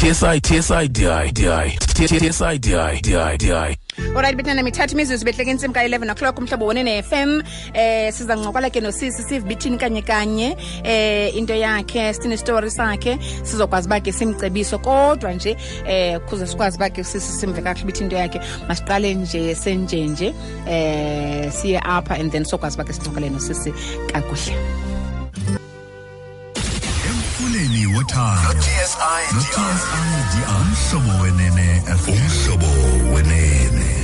TSI, TSI, DI, DI, TSI, DI, DI, DI. olrayithi bethana mithatha imizuzu behleke intsimbi ka-11 o'clock umhlobo wone ne-f m um eh, siza ncokola ke nosisi sive bithini kanye kanye um into yakhe sithini isitori sakhe sizokwazi uba ke simcebiso kodwa nje um eh, kuze sikwazi uba ke usisi simve kakuhle bithi into yakhe masiqale nje senjenje eh siye apha and then sokwazi uba ke sincokolele nosisi kakuhle emfuleni wothando umhlobo wenene umhlobo wenene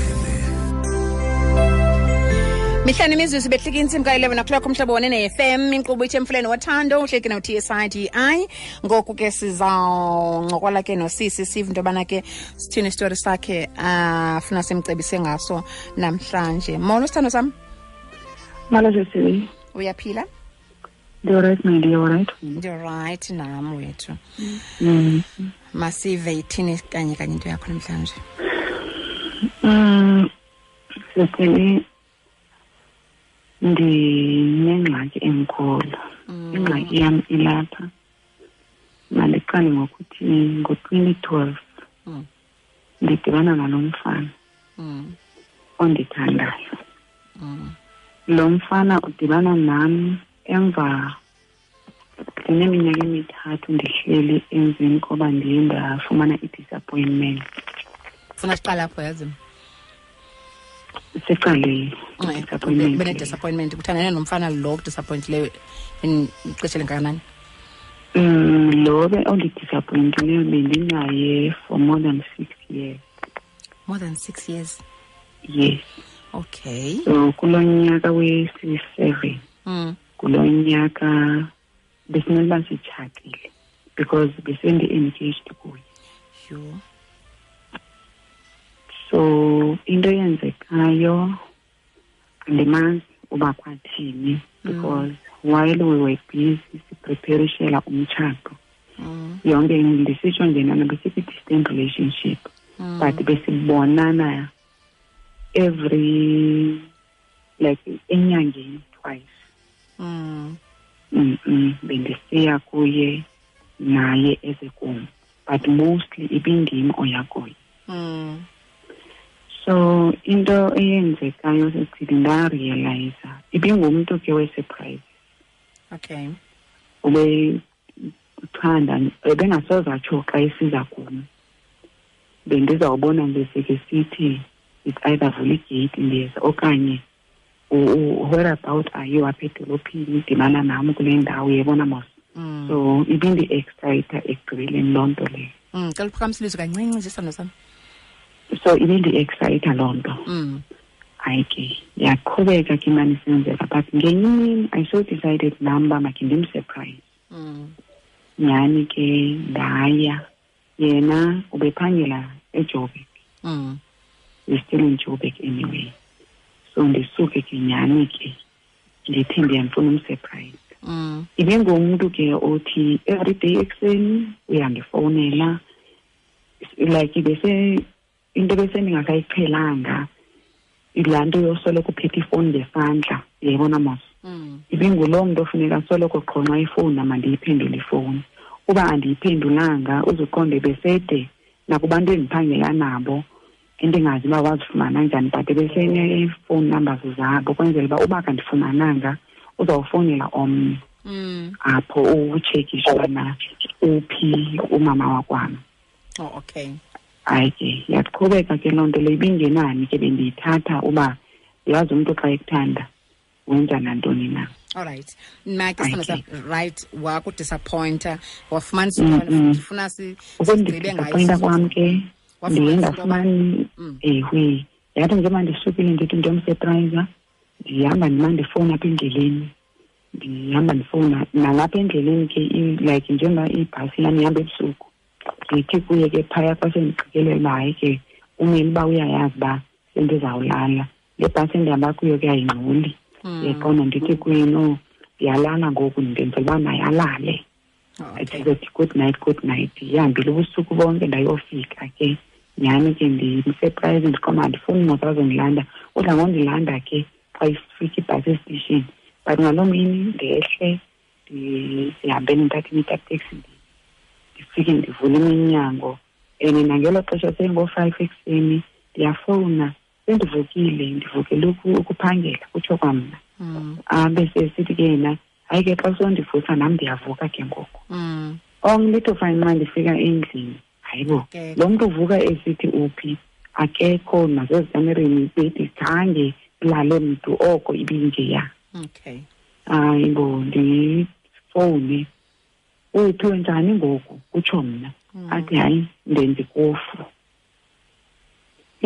mihla nemizuzu behlika intsimbi ka-11 o'clock umhlobo wone ne-fm inkqubo itshe emfuleni wothando uhleki no-t s i d i ngoku ke sizawuncokola ke nosisi sive into yobana ke sithini isitori sakhe afuna ah, simcebise ngaso namhlanje molo sithando sam molo sisi uyaphila ndioright mna ndioright ndioright nam wethu mm. masive ithini kanye kanye into yakho namhlanje um sisini ndinengxaki enkulu mm. ingxaki yam ilapha mandiqale ngokuthi ngo-twenty twelve mm. ndidibana nalo mfana mm. ondithandayo mm. lo mfana udibana nam emva ndineminyaka emithathu ndihleli emveni koba ndiye ndafumana i-disappointment funa siqala apho yazima secaleni bene-disappointment kuthandane nomfana lo kudisappointileyo ixesha elingakanani um lo be ondidisappointileyo bendinaye for more than six years more than six years yes okay so kulo nyaka wesi-seven mm. kulo nyaka besimele uba sitshatile because besendi-engaged kuye yho so into eyenzekayo andimazi uba kwathini mm. because mm. while we were busy sipreparishela umtshato mm. yonke ndisitsho nje nana besikwi-distant relationship mm. but besibonana every like enyangeni twice mm. Mm -mm. bendisiya kuye naye ezekum but mostly ibindim oyakuye mm. so into eyenzekayo sesithili ndarealiza ibingumntu ke wesurprise okay ube uthanda ebengasoze atsho xa esiza kum bendizawubona ndisike sithi it's either vula igeyiti ndiza okanye where about are you apha edolophini idibana nam kule ndawo yebona mos mm. so ibindi-excita ekugqibeleni loo nto leyo mm, cela uphakamisilizo kancinci sisando sam so ibindi-excita loo nto mm. hayi ke yaqhubeka ke mani senzeka but ngenye imini i so decided nam uba makhe ndimsurprise mm. nyhani ke ndaya yena ubephangela ejoburg mm. we still in joburg anyway so ndisuke ke nyhani ke ndithi ndiyamfuna umsurprise mm. ibe ngomntu ke othi every day ekuseni uyandifowunela like ibe into besendingakayiqhelanga yilaa nto yosoloko uphethe ifowuni ngesandla yayibona mos mm. ibinguloo mntu ofuneka asoloko qhonxa ifowuni nama ndiyiphendule ifowuni uba andiyiphendulanga uziqonde besede nakubantu endiphangela nabo endingazi uba wazifumana njani but besenee-phone numbers zabo kwenzela uba uba kandifumananga uzawufowunela omnye mm. apho utshekishe ubana uphi umama wakwam oh okay hayi ke yaqhubeka ke loo nto le ibingenani ke bendiyithatha uba yazi umntu xa ekuthanda wenza nantoni na olright make sithanda sa right wakudisappointa wafumanisa ufuna sigqibe kwam ke ndiye ndafumani mm. ehwe yathi njengoba ndisukile ndithi into emseprayiza ndihamba ndima ndifowuni apha endleleni ndihamba ndifowuna nalapha endleleni ke like njengoba ibhasi yam ihamba ebusuku ndithi kuye ke phaya xa sendiqikelela hayi ke umele uba uyayazi uba sendizawulala le bhasi endihamba kuyo ke ayingxoli hmm. yaqona ndithi kuye no ndiyalala ngoku ndenzela uba naye alale ndizothi good night good night yihambile ubusuku bonke ndayofika ke nyhani ke ndimseprayizi ndiqoma andifuni moto azondilanda udla ngondilanda ke xa ifika ibhasi esitishini but ngaloo mini ndehle ndihambe ndithathe itateksi ndifike ndivule iminyango and nangelo xesha seyingo-five ekuseni ndiyafowuna sendivukile ndivukele ukuphangela kutsho kwamna mm. abe sesithi ke yena hayi ke xa sondivusa nam ndiyavuka ke ngoku mm. ong litho fine xa ndifika endlini hayibo lo mntu uvuka esithi uphi akekho nasezikamereni ibhedi zange ilale mntu oko ibinjeya okay hayi bo ndifowune uphi wenjani ngoku kutsho mna hmm. athi hayi ndenzi kofu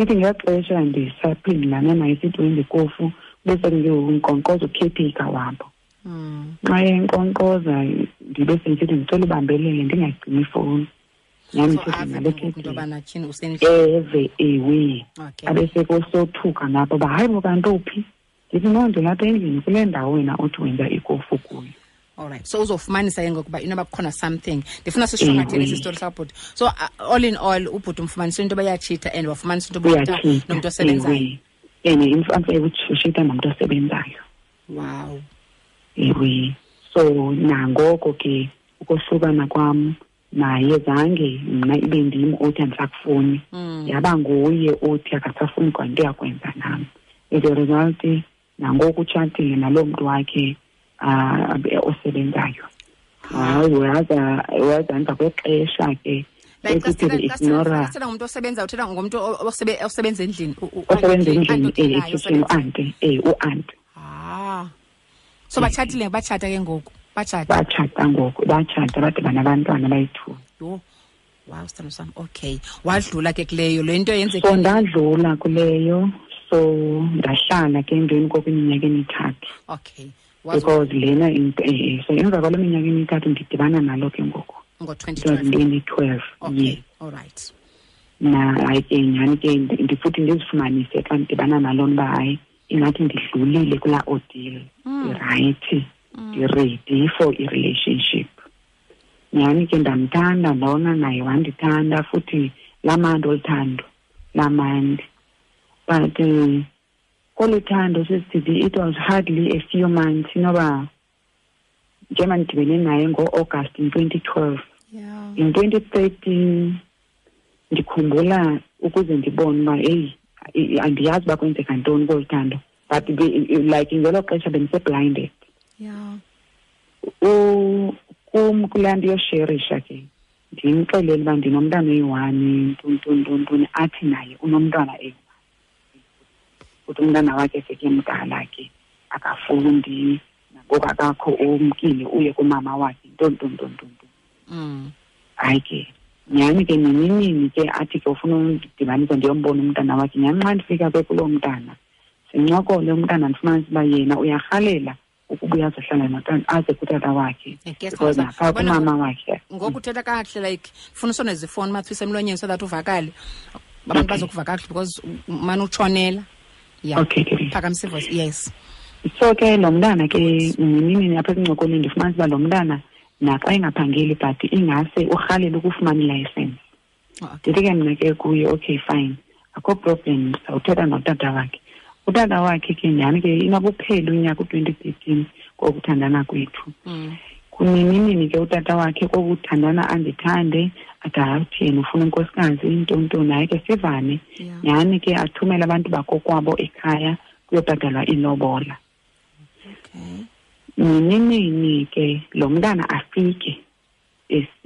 ithi ngexesha ndisaphendulana naye sithi wendikofu bese ndingewokunkqonkqoza ukhephika wabo mm. xa enkqonkqoza ndibe sendisithi ndicela ubambelele ndingagcini ifowuni eve ewe abesekosothuka nabo uba hayi bo kanti uphi ndithi no ndilapha endlini kule ndawo wena othi wenza ikofu kuyo alright so uzofumanisa ke ngokuba inoba kukhona something ndifuna sishungathele esi story sakubhuti so uh, all in all ubhuti umfumanisa into bayatshitha and wafumanisa into bayatshitha nomntu osebenzayo and imfanisa yokushita nomntu osebenzayo wow ewe so nangoko ke ukohlukana kwam naye zange mna ibe ndim othi andisakufuni mm. yaba nguye othi akasafuni kwanto yakwenza nam as a result nangoku utshatile naloo mntu wakhe ah, osebenzayo hayi waza waza emva kwexesha ke ekutheignora ngumntu osebenza uthetha ngumntu osebenza endlini osebenza endlini ekhishini eh, u-anti um eh, u-anti ah. so batshatile batshata ke ngoku batshata batshata ngoku batshata badibana abantwana bayi-two yho wow sithando sam okay wadlula ke kuleyo le nto yenzeke so ndadlula kuleyo so ndahlala ke emveni kokwiminyaka emithathu okay because lena into eh, so emva kwalo minyaka emithathu ndidibana nalo ke ngoku ngo-2012 okay. all right na hayi ke nyhani ke ndifuthi ndizifumanise xa ndidibana nalo nto uba hayi ingathi ndidlulile kulaa ordeal hmm. ndirayithi hmm. ndiredi for i-relationship nyhani ke ndamthanda ndawona naye wandithanda futhi lamandi oluthando lamandi but um olu thando sesithithi it was hardly a few months inoba njengoba ndidibene naye ngo-august in twenty twelve in twenty thirteen ndikhumbula ukuze ndibone uba eyi andiyazi uba kwenzeka ntoni kolu thando but like ngelo xesha bendiseblinded kum kulaa nto yosherisha ke ndimxelele uba ndinomntana oyi-one ntuntuntuntuni athi naye unomntwana eyi ukuthi umntana wakhe sekemdala ke akafundi nangoku akakho umkile uye kumama wakhe ntontontontonto mm. hayi ke nyhani ke nininini ke athi ke ufuna undidibanisa ndiyombona umntana wakhe nyhani xa ndifika ke kuloo mntana sincokole umntana ndifumana siba yena uyarhalela ukubuya azohlala notata aze kutata wakhe because naphaa kumama wakhe ngoku uthetha kakuhle like funa usone zifoni mathwise emlonyeni so that uvakale abantu okay. bazokuva kakuhle because mane utshonela ya yeah. okay, okay. phakamisa ivoice yes so ke lo mntana ke nini apha ekuncokoleni ndifumanisa uba lo mntana naxa engaphangeli but ingase urhalela ukufumana ilayisensi ndithi ke mna ke kuye okay fine akho problem sawuthetha notata wakhe utata wakhe ke nyhani ke inokuphela unyaka u-twenty thirteen kokuthandana kwethu mm. kunininini ke utata wakhe kokuthandana andithande athi hayi uthi yena ufuna unkosikazi intontoni hayi ke sivane nyhani ke athumele abantu bakokwabo ekhaya kuyobhatalwa ilobola nininini ke lo mntana afike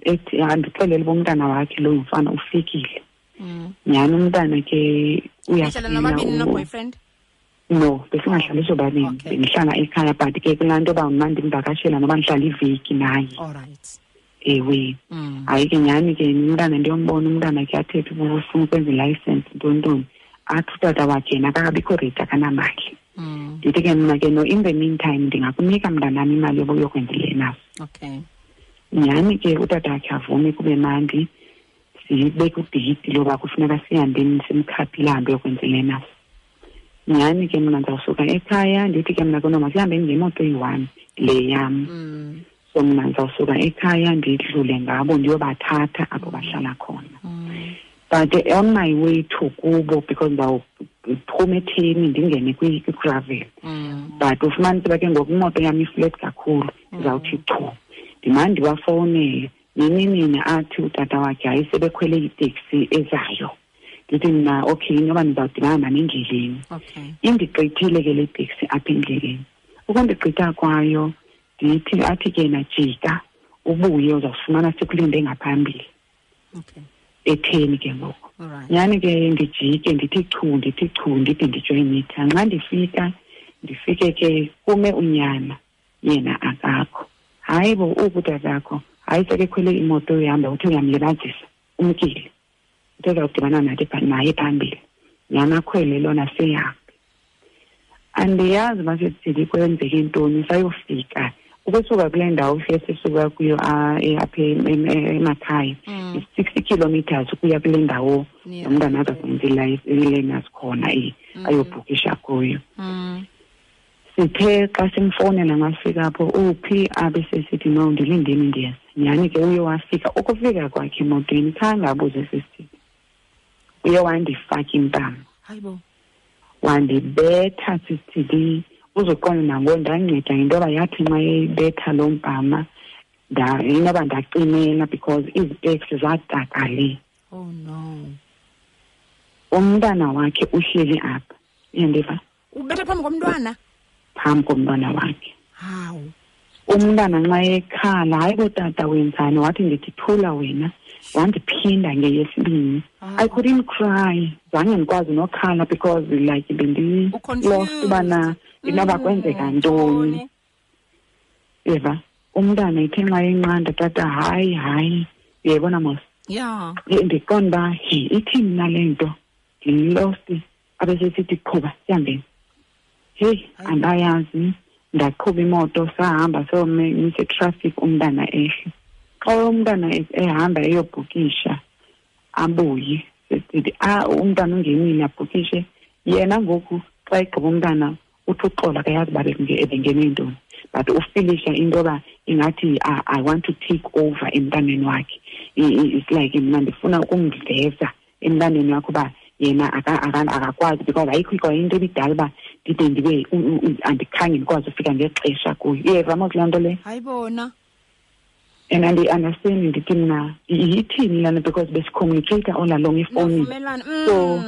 ethi andixelele uba umntana wakhe loo mfana ufikile mm. nyhani umntana ke uyaboyfriend no besingahlali oh, sobanini bendihlala ekhaya but ke kulaa nto yoba mna ndimvakashela noba ndihlala iveki naye ewe mm. hayi ke nyhani ke umntana ndiyombona umntana ke athethe ufuna ukwenza ilayisensi ntontoni athi utata wakhe yena akakabikho redi akanamali mm. ndithi ke mna ke no in the meantime ndingakunika mntanam imali yokwenza le na okay nyhani ke utata wakhe avume kube mandi sibeke udeyiti loba kufuneka sihambeni simkhaphi lahambe yokwenza le na nyhani ke mna ndizawusuka ekhaya ndithi ke mna kono masihambe ngemoto eyi-one le yam mm. so mna ndizawusuka ekhaya ndidlule ngabo ndiyobathatha apho bahlala khona mm. but on my way to kubo because ndawuphuma etheni ndingene kwigravel mm. but ufumanise uba ke ngoku imoto yam iflet kakhulu mm. ndizawuthi chu ndimane ndibafowunele nini nini athi utata wakhe hayi sebekhwele iteksi ezayo ndithi mna okay inoba ndizawudibana mani endleleni indixithile ke le teksi apha endleleni ukundigqitha kwayo ndithi athi ke najika ubuye uzawufumana sikulinde ngaphambili okay etheni ke ngoku nyhani ke ndijike ndithi chu ndithi chu ndide ndijoyinitha nxa ndifika ndifike ke kume unyana yena akakho hayi bo uku tatakho hayi sekekhwele imoto yohamba uthi uyamlibazisa umkile ndizawudibana nathi naye phambili nanakhwele lona sihambe andiyazi masesithili kwenzeke ntoni sayofika ukusuka kule ndawo sesisuka kuyo apha emakhaya mm. i-sixty kilometers ukuya kule ndawo nomntana azakwenza ilena sikhona mm. ayobhukisha kuyo mm. sithe xa simfowunela ngafika apho uphi abe sesithi no ndilindeni ndiya nyhani ke uye wafika ukufika kwakhe emotweni khange abuze sesithini uye wandifaka impama wandibetha sisithili uzoqonda nango ndanceda yinto yoba yathi nxa yeyibetha loo mpama inoba ndacinela because iziteksi zadakale oh no umntana wakhe uhleli apha iyandiva ubetha phambi komntwana phambi komntwana wakhe hawu umntana nxa ekhala hayi kotata wenzani wathi ndithi thula wena wandiphinda ngeyesibini ah. i couldn't cry zange ndikwazi nokhala because like bendilost ubana inoba mm. kwenzeka ntoni yeva umntana ithe nxa enqanda tata hayi hayi uyayibona mos ya ndiqonda uba he ithini na le nto ndiyilosti abesesithi qhuba sihambeni heyi andayazi ndaqhuba imoto sahamba some ngisetraffic umntana ehle xa umntana ehamba eyobhukisha abuye sesithi ah umntana ungenile abhukishe yena ngoku xa egqiba umntana uthi uxola kayazi uba ebengene ntoni but ufilisha into yoba ingathi ah, i want to take over emntaneni wakhe it's like mna ndifuna ukumveza emntwaneni wakho uba yena akakwazi because ayikho kwayinto ebidala uba ndide ndibe andikhange ndikwazi ufika ngexesha kuyo iyeva mos laa nto leyo hayi bona and andiyiunderstandi ndithi mna yithini lana because besicommunicata all along efowunini mm, so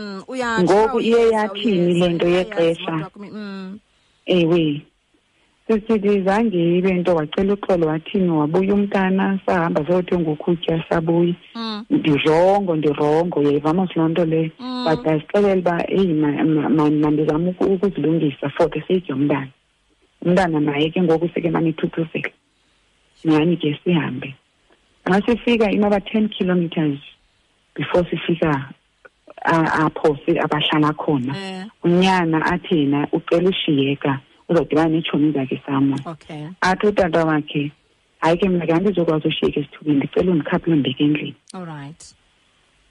ngoku iye yathini le nto yexesha mm. ewe sisithi zange ibe nto wacela uxolo wathini wabuya umntana sahamba sayothenga ukutya sabuya mm. ndirongo ndirongo yayivamos loo nto leyo mm. but ndazixelela uba eyi mandizame ukuzilungisa for the sake yomntana umntana naye ke ngoku seke manithuthuzela nyhani ke sihambe nxa sifika inoba ten kilometers before sifika apho abahlala khona eh. unyana athi yena ucela ushiyeka uzodibana neetshomi zakhe sama athi utata wakhe hayi ke mna ke andizokwazi ushiyeka esithubeni ndicela undikhaphe uyombeka endlini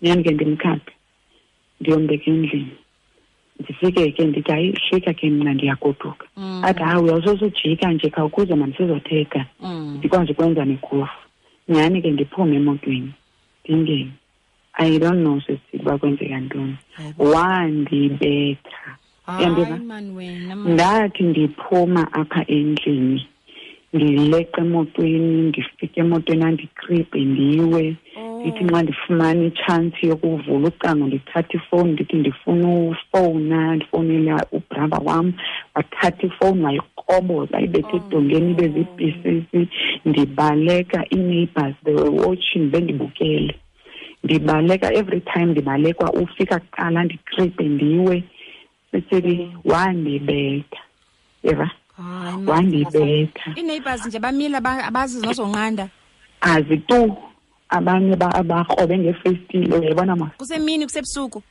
nyani ke ndimkhaphe ndiyombeka endlini ndifike ke ndithi hayi shika ke mna ndiyagoduka mm. athi hayi uyawusosujika nje khawukuze mandisizothetha mm. ndikwazi ukwenza negofu nyhani ke ndiphume emotweni ndingeni i don't know sisi uba kwenzeka ntoni wandibetha yandeba ndathi ndiphuma apha endlini ndileqa emotweni ndifike emotweni andikribhe ndiwe oh. ndithi nxa ndifumana itshansi yokuvula ucango ndithatha ifowuni ndithi ndifuna ufowuna ndifowunela ubraba wam wathatha ifowuni ndiyakroboza ibethe oh. edongeni ibe ziipisisi ndibaleka ii-neighbors they were watching bendibukele ndibaleka every time ndibalekwa ufika kuqala ndikripe ndiwe siseli wandibetha yeva wandibetha ii-neighbors nje bamile abazi zinozonqanda azi tu abanye bakrobe ngefestile uyayibona ma kusemini kusebusuku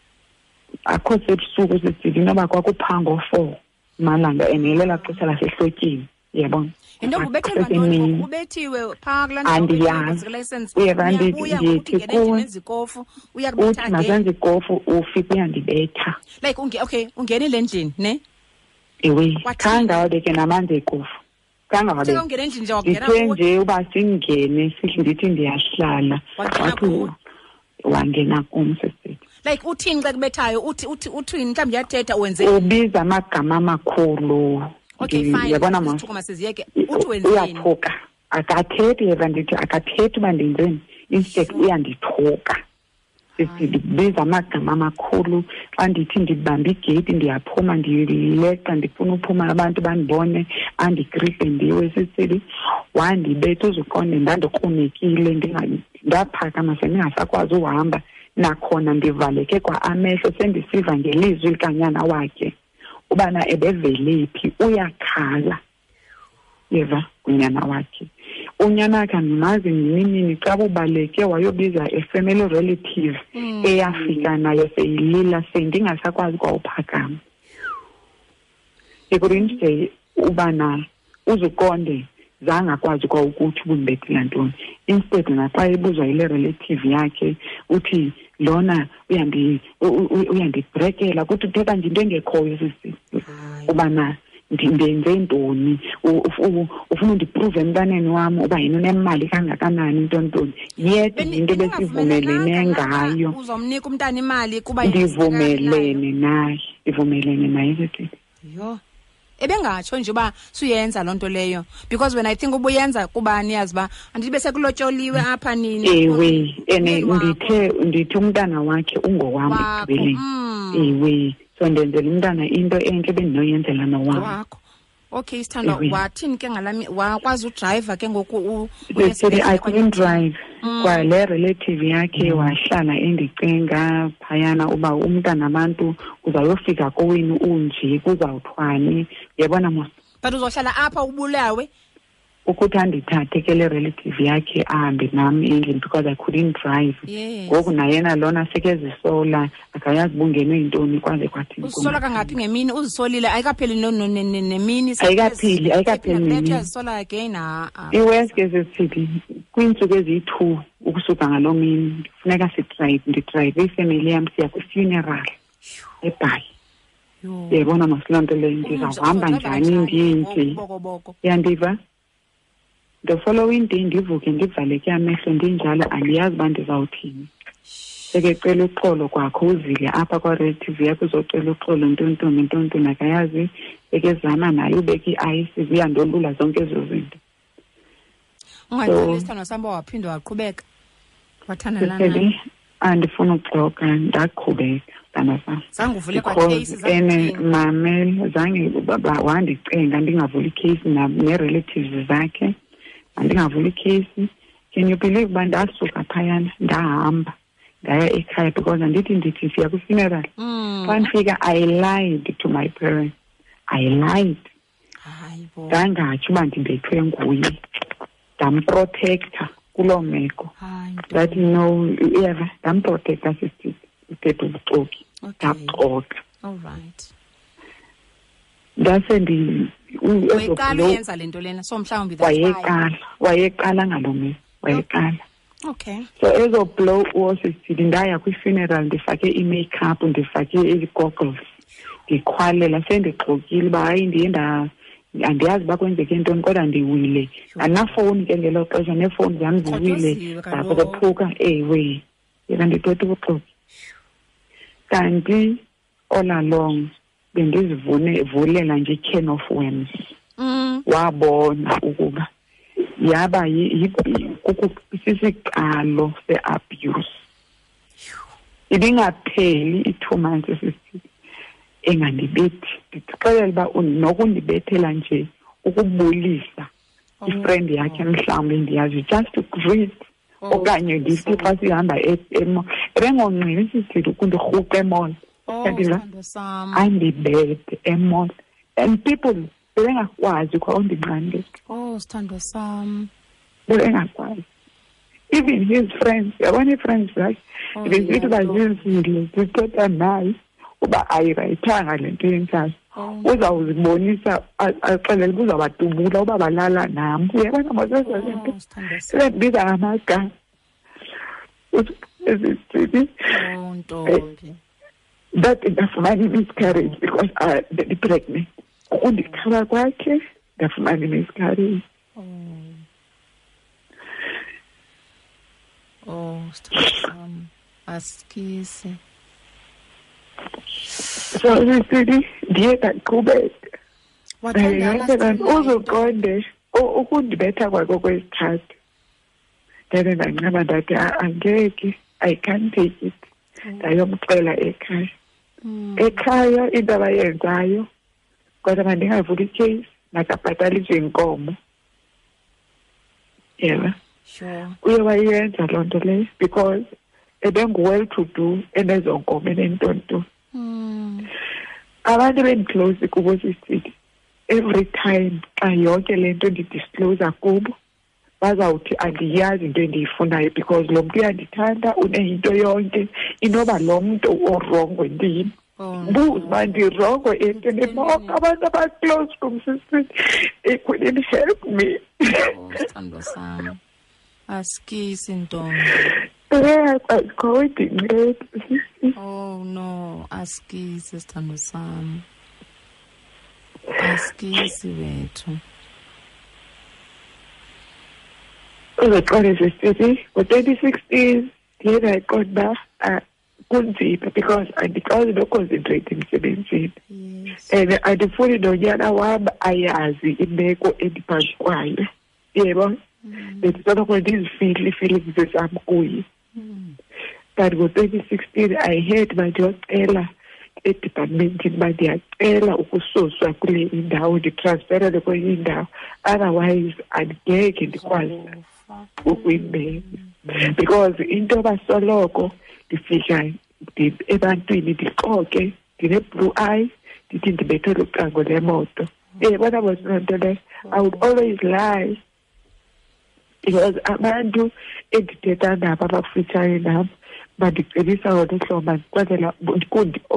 akho sebusuku sisili noba kwakuphanga o-four malanga and ngelela xesha lasehlotyeni yabona yinto ngubethelwa ntoni ubethiwe phaa kulaa ntoandiyazi uyeva ndithi kuwe uthi masenze ikofu ufike uyandibetha like okay ungene le ndlini ne ewe khange awabeke namanzi ekofu kangaungene endlini nje wagengithe nje uba singene ndithi ndiyahlala wathi wangena kum sisithi like uthini xa kubethayo uthi uthi uthini mhlawumbi uyathetha wenze ubiza amagama amakhulu okay fine yabona ma masiziyeke uthi wenzeni uyathoka akathethi yeva ndithi akathethi uba ndenzeni instead uyandithoka ndibiza amagama amakhulu xa ndithi ndibambe igeyiti ndiyaphuma ndileqa ndifuna uphuma abantu bandibone andigride ndiwe sisili wandibetha uzuqonde ndandikronekile ndaphakama sendingasakwazi uhamba nakhona ndivaleke kwa amehlo sendisiva ngelizwi likanyana wakhe ubana ebeveliphi uyakhala yeva unyana wakhe unyana wakhe andimazi ndinimini xa bubaleke wayobiza a family relative mm. eyafika nayo seyilila sendingasakwazi kwawuphakama ekurindide ubana uzukonde zange akwazi kwa ukuthi ubumbethela ntoni instead naxa ebuzwa yile relative yakhe uthi lona uyandibrekela kuthi uthetha nje into engekhoyo sisi ubana ndenze ntoni ufuna undiphruve emntaneni wam uba yena unemali kangakanani into ntoni yet yinto ebesivumelene ngayo uzomnika umntana imali kuba ndivumelene naye ndivumelene naye sethini yho ebengatsho nje uba suyenza loo nto leyo because when i think ubuyenza kuba niyazi uba andibe sekulotyoliwe apha nini ewe and ndithe ndithe umntana wakhe ungowam ekugqibeleni mm. ewe so ndenzela umntana into entle bendinoyenzela nowakho okay isithandwa wathini ke ngalami wakwazi udrayiva ke ngoku besithi i couldn't drive mm. kwale relative yakhe mm. wahlala endicinga phayana uba umntana abantu uzayofika kowenu unje kuzawuthwani yabona mos but uzohlala apha ubulawe ukuthi andithathe ke le relative yakhe ahambe nam endlini because i couldn't drive ngoku nayena lona sekezisola akayazi bungenwe yintoni kwaze kwathi uzisola kangaphi ngemini uzisolile ayikapheli nemini ayikapheli ayikapheli neminiyazisola again ha iwes ke zesithidi kwiintsuku eziyi-two ukusuka ngaloo mini funeka sidrayive ndidrayive ifemeli yam siya kwifuneral ebhayi yebona masiloo nto leyo ndizawuhamba njani ndinje yandiva the following day ndivuke ndivaleke amehlo ndinjalo andiyazi uba ndizawuthini sekecela uxolo kwakho uzile apha kwa-red t v yakho uzocela uxolo ntontombi ntontombi akayazi ekezama naye ubeka i-ice ziyandolula zonke ezo zinto ungathanda isithandwa sam uba waphinde waqhubeka wathanda nani andifuni ukuxoka ndaqhubeka sithandwa sam zange uvule kwakheyisi mamel zange wandicinga ndingavuli ikheyisi nerelatives zakhe andingavuli ikheyisi can you believe uba ndasuka phayana ndahamba ndaya ekhaya because andithi ndithi siya kwi-funeral mm. xa ndifika i lied to my parents i lied ndangatsho uba ndibethwe nguye ndamprotektha kuloo meko that no uyeva ndamprotektha sisithetha ubuxoki ndaxoka ndase wayeqala uyenza le nto lena so mhlawumbi wayeqala wayeqala ngalo mini wayeqala okay so ezo blow osisidi ndaya kwi-funeral ndifake i-makeup ndifake ii-goggles ndikhwalela sendixokile uba hayi ndiye andiyazi uba kwenzeke ntoni kodwa ndiwile andinafowuni ke ngelo xesha neefowuni zam ziwile zapokophuka ewe yeka ndithetha ubuxoki kanti all along bendizivulela nje i-can of worms mm. wabona ukuba yaba sisiqalo se-abuse ibingapheli i-two months sisi engandibethi ndixelela uba nokundibethela nje ukubulisa oh. ifriend yakhe mhlawumbi ndiyazi just to greet oh. okanye ndisithi xa sihamba e-, emo ebengongqini sisithi ukundirhuqa emona oh, andibethe emona and people bebengakwazi kwa undinqande oh sithandwa sam bebengakwazi even his friends yabona ii-friends zakhe oh, bezithi bazizile zithetha naye uba ayirayithanga le nto yentsasa oh. uzawuzibonisa axelele uba uzawubadubula uba balala nam uyabona mazenza le nto sebendibiza oh, ngamagama ezithini eh, that ndafumana i-miscarriage because ah, ndipregnant ukundikhala kwakhe ndafumana i-miscarriage Oh. Oh, um, askisi. Sorry, Sidi. Ndiye ndaqhubeka. Wathanda uzuqonde ukundibetha kwako kwesithathu. Ndebe ndancama ndathi angeke I can't take it. Mm. Ndayomcela ekhaya. Mm. Ekhaya into abayenzayo kodwa mandingavuli icase makabhatali nje inkomo yeba sure uye wayenza loo nto leyo because ebengu-well to do enezonkomo enentonto hmm. abantu bendiclose kubo sisile every time xa yonke le nto ndidisclosa kubo bazawuthi andiyazi into endiyifunayo because lo mntu uyandithanda uneyinto yonke inoba lo mntu orongo ndim oh, buze uba ndirongo entweni bonke abantu abaclose kum sisini it couldn't help me oh, sithando sam asikisi ntongo oh no asikisi sithando sam asikisi bethu uzoqala nje sisi ngo-twenty sixteen ndiye ndayiqonda uba ah, kunzima because andikwazi noconcentrate emsebenzini and andifuni nonyana wam ayazi imeko endiphantsi kwayo yebo mm. bendisoloko ndizifihle ii-feelings zam kuye hmm. but ngo-twenty sixteen i heard uba ndiyocela edepartmentini uba ndiyacela ukususwa kule indawo nditransferele kwenye indawo otherwise andingeke ndikwazi ukuyimela because into basoloko ndifika ebantwini ndixoke ndine-blue eye ndithi ndibethwe lucango lemoto eyebona eh, bosiloo nto leyo i would always lie because abantu endithetha nabo abakufitshane nam bandicebisa ngolu hlobo kwenzela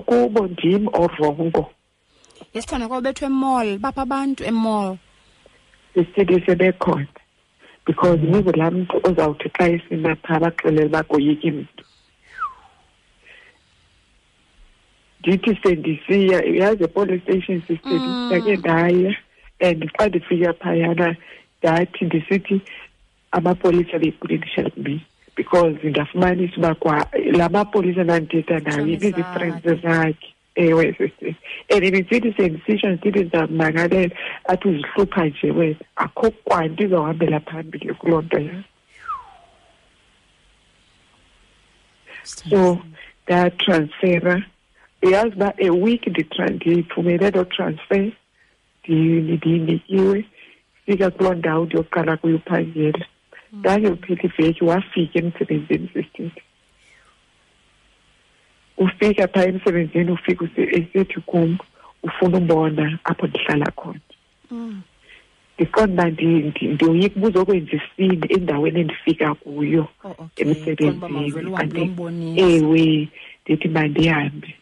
kubo ndim orongo yesikhona kwabethwa emall bapha abantu emall sisithi sebekhona because nguze laa mntu ozawuthi xa esinapha abaxelele bakoyiki mntu ndithi sendisiya yazi epolice station sister ndisake mm. ndaya and xa ndifika phayana ndathi ndisithi amapolisa bekulendisha me because ndafumanisa uba kwa la mapolisa ndandithetha nayo ibizii-friends zakhe ewe sister and ibisithi sendisitsho ndisithi ndizamangalelela athi uzihlupha nje wena akho kwanto izawuhambela phambili kuloo nto yakho so ndatransfera uyazi uba a week ndiphumelele loo transfer ndiyinikiwe fika kuloo ndawo ndiyoqala kuyophangela mm. ndange uphela iveki wafika emsebenzini sisithethe ufika phaa emsebenzini ufika esethi kum ufuna umbona apho ndihlala khona mm. ndiqonda uba ndiyoyika uba uzokwenza isini endaweni endifika kuyo oh, emsebenzini ewe ndithi mandihambe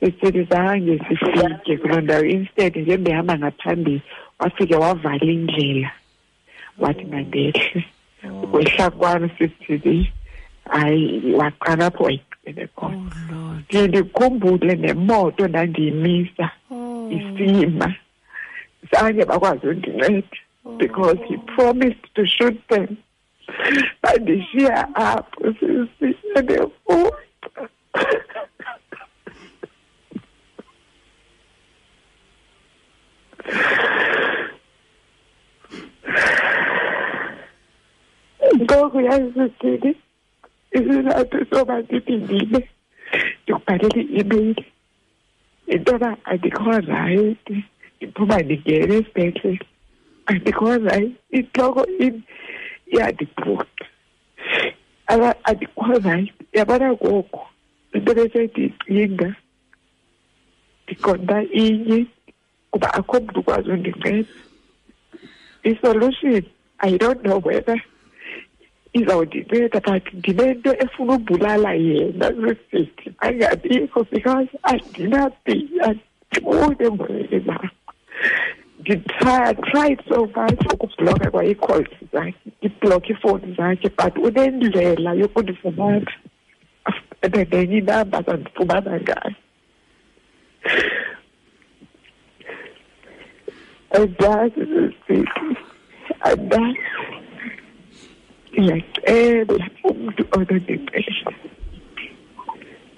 sesithi zange sifike kuloo ndawo instead njengoba ehamba ngaphambili wafike wavala indlela wathi mandehle oh. kwehla kwam sisithini hayi waqala apho wayigqibele khona oh, ndiye ndikhumbule nemoto ndandiyimisa oh. isima zange bakwazi undinceda because he promised to shoot them bandishiya apho sisi ngoku yayizidini isizathu soba ndithi ndibe ndikubhalele i-imeyili into yoba andikho rayithi ndiphuma ndingene esibhedlele andikho rayithi intloko iyandibhuqa andikho rayithi yabona koko into besendiyicinga ndiqonda inye kuba akho mntu ukwazi undinceda i-solution i don't know whether izawundinceda but ndinento efuna ubulala yena zisithi angabikho because andinathing ndibone mrele na nditried so much ukubhlokha kwaii-calls zakhe ndibhlokhe iifowuni zakhe but unendlela yokundifumana and nenye inamba zandifumana ngayo andazi zezithu andazi ndiyacela umntu onondicelela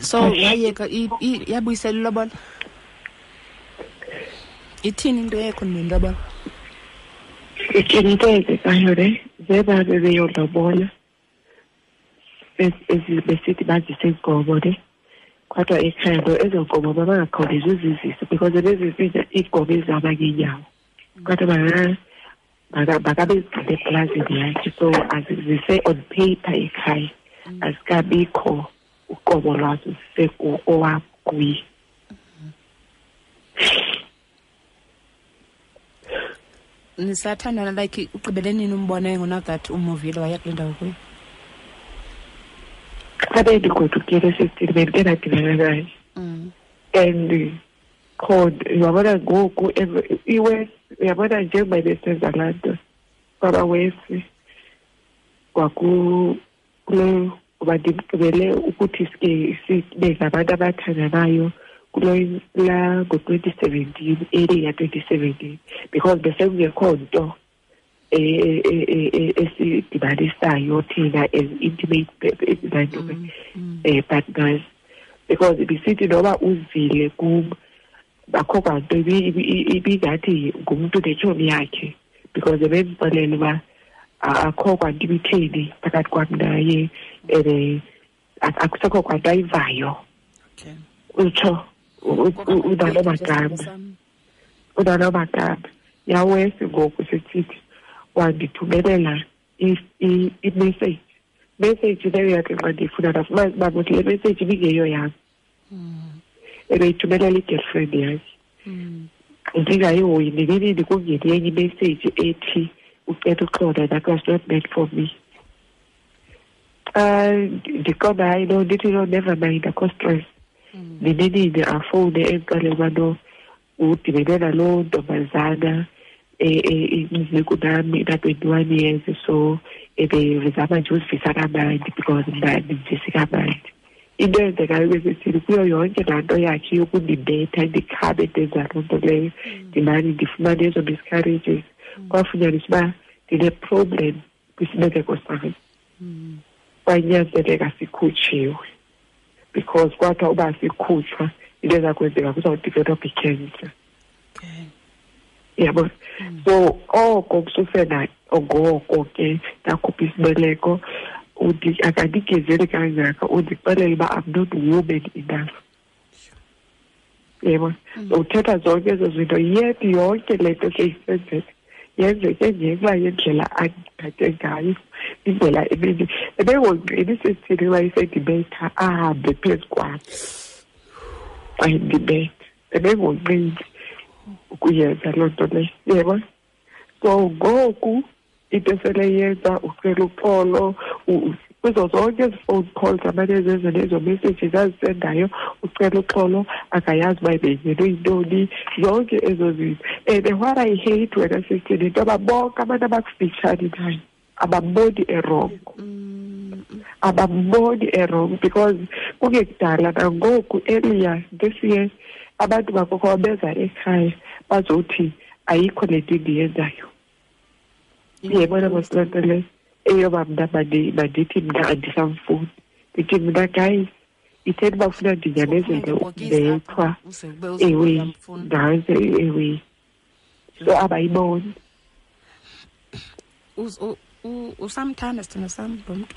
so wayeka yabuyisela ilobola ithini into yekho nentobola ithini into eyenzekayo le zeba bebeyolobola besithi bazise iinkomo ne kodwa ekhaya no ezo nkomo babangakhawulezi uzizisa because beziziza iinkomo ezihamba ngeenyawo kodwa bakabe zigcine eplazini yakhe so azizise on paper ekhaya mm. azikabikho uqobo lwazo zisekuowabo kuye nisathandana like ugqibele nini umbona engona that umuvile waya kule ndawo kuyo xa bendigodukile sistini bendike ndadibana naye mm. and qho uyabona ngoku iwesi uyabona njengoba besenza laa nto kwaba wesi kwaku kulo uba ndimgqibele ukuthi sike sibe ngabantu abathandanayo kulo la ngo-twenty seventeen early ya-twenty seventeen because besekungekho nto e, e, e, esidibanisayo thina as intimate nanto um mm, mm. eh, partners because bisithi noba uzile kum akho kwanto ibingathi ngumntu netshomi yakhe because ebendixelela uba akho kwanto ibitheni phakathi kwam naye and eh, akusekho kwanto ayivayo utsho unalo magama unalo magama yawesi ngoku sisithi wandithumelela imessage message leyo yakhe xa ndiyifuna ndafumanisa uba kuthi le message ibingeyo yam mm. ebeyithumelela i-girlfriend yakhe mm. ndingayihoyi ndinini ndikungeni yenye imessage ethi ucela uxola that was not meant for me xa ndiqonda hayi no ndithi no never mind akho stress mm. ndinenini afowune endiqale uba no udibene naloo ntombazana eh, eh, incuzile kunami ina-twenty-one years so ebezama nje uzivisa kamandi because mna ndimvisi kamandi into eyenzekayo kwezesini kuyo yonke laa nto yakhe yokundibetha ndikhabe ndenza loo nto leyo mm. ndimane ndifumane ezo miscarriages mm. kwafunyaniswa uba ndineproblem kwisibeleko sami mm. kwanyanzeleka sikhutshiwe because kwathiwa uba sikhutshwa into eza kwenzeka kuzawudevelopha ikhensa yabo mm. so oko kususela ngoko ke ndakhupha isibeleko akandigezeli kangaka undixelele uba i'm not woman enough yebo mm. uthetha zonke ezo zinto yet yonke le nto ke isenzeka yenzeke ngenxa yendlela andithathe ngayo indlela ebindi ebengongqini sisithini uba isendibetha ahambe phezu kwam kwaye ndibetha ebengongqini ukuyenza loo nto leyo yebo so ngoku into eseleyenza ucela uxolo kuzo zonke ezi phone calls abanezenze nezo messages azisendayo ucela uxolo akayazi uba ibenyelwe yintoni zonke ezo zinto and what i hate wena sisini into yoba bonke abantu abakufitshane nayo ababodi erongo mm. ababoni erong because kuke kudala nangoku earlier this year abantu bakokho beza ekhaya bazothi ayikho le nto endiyenzayo ndiyebona mosilonto leyo eyoba mna mandithi mna andisamfuni ndithi mna guys ithe uba funa ndinyamezele ukubethwa ewe ndaze ewe so abayiboni usamthanda sithando sam lo mntu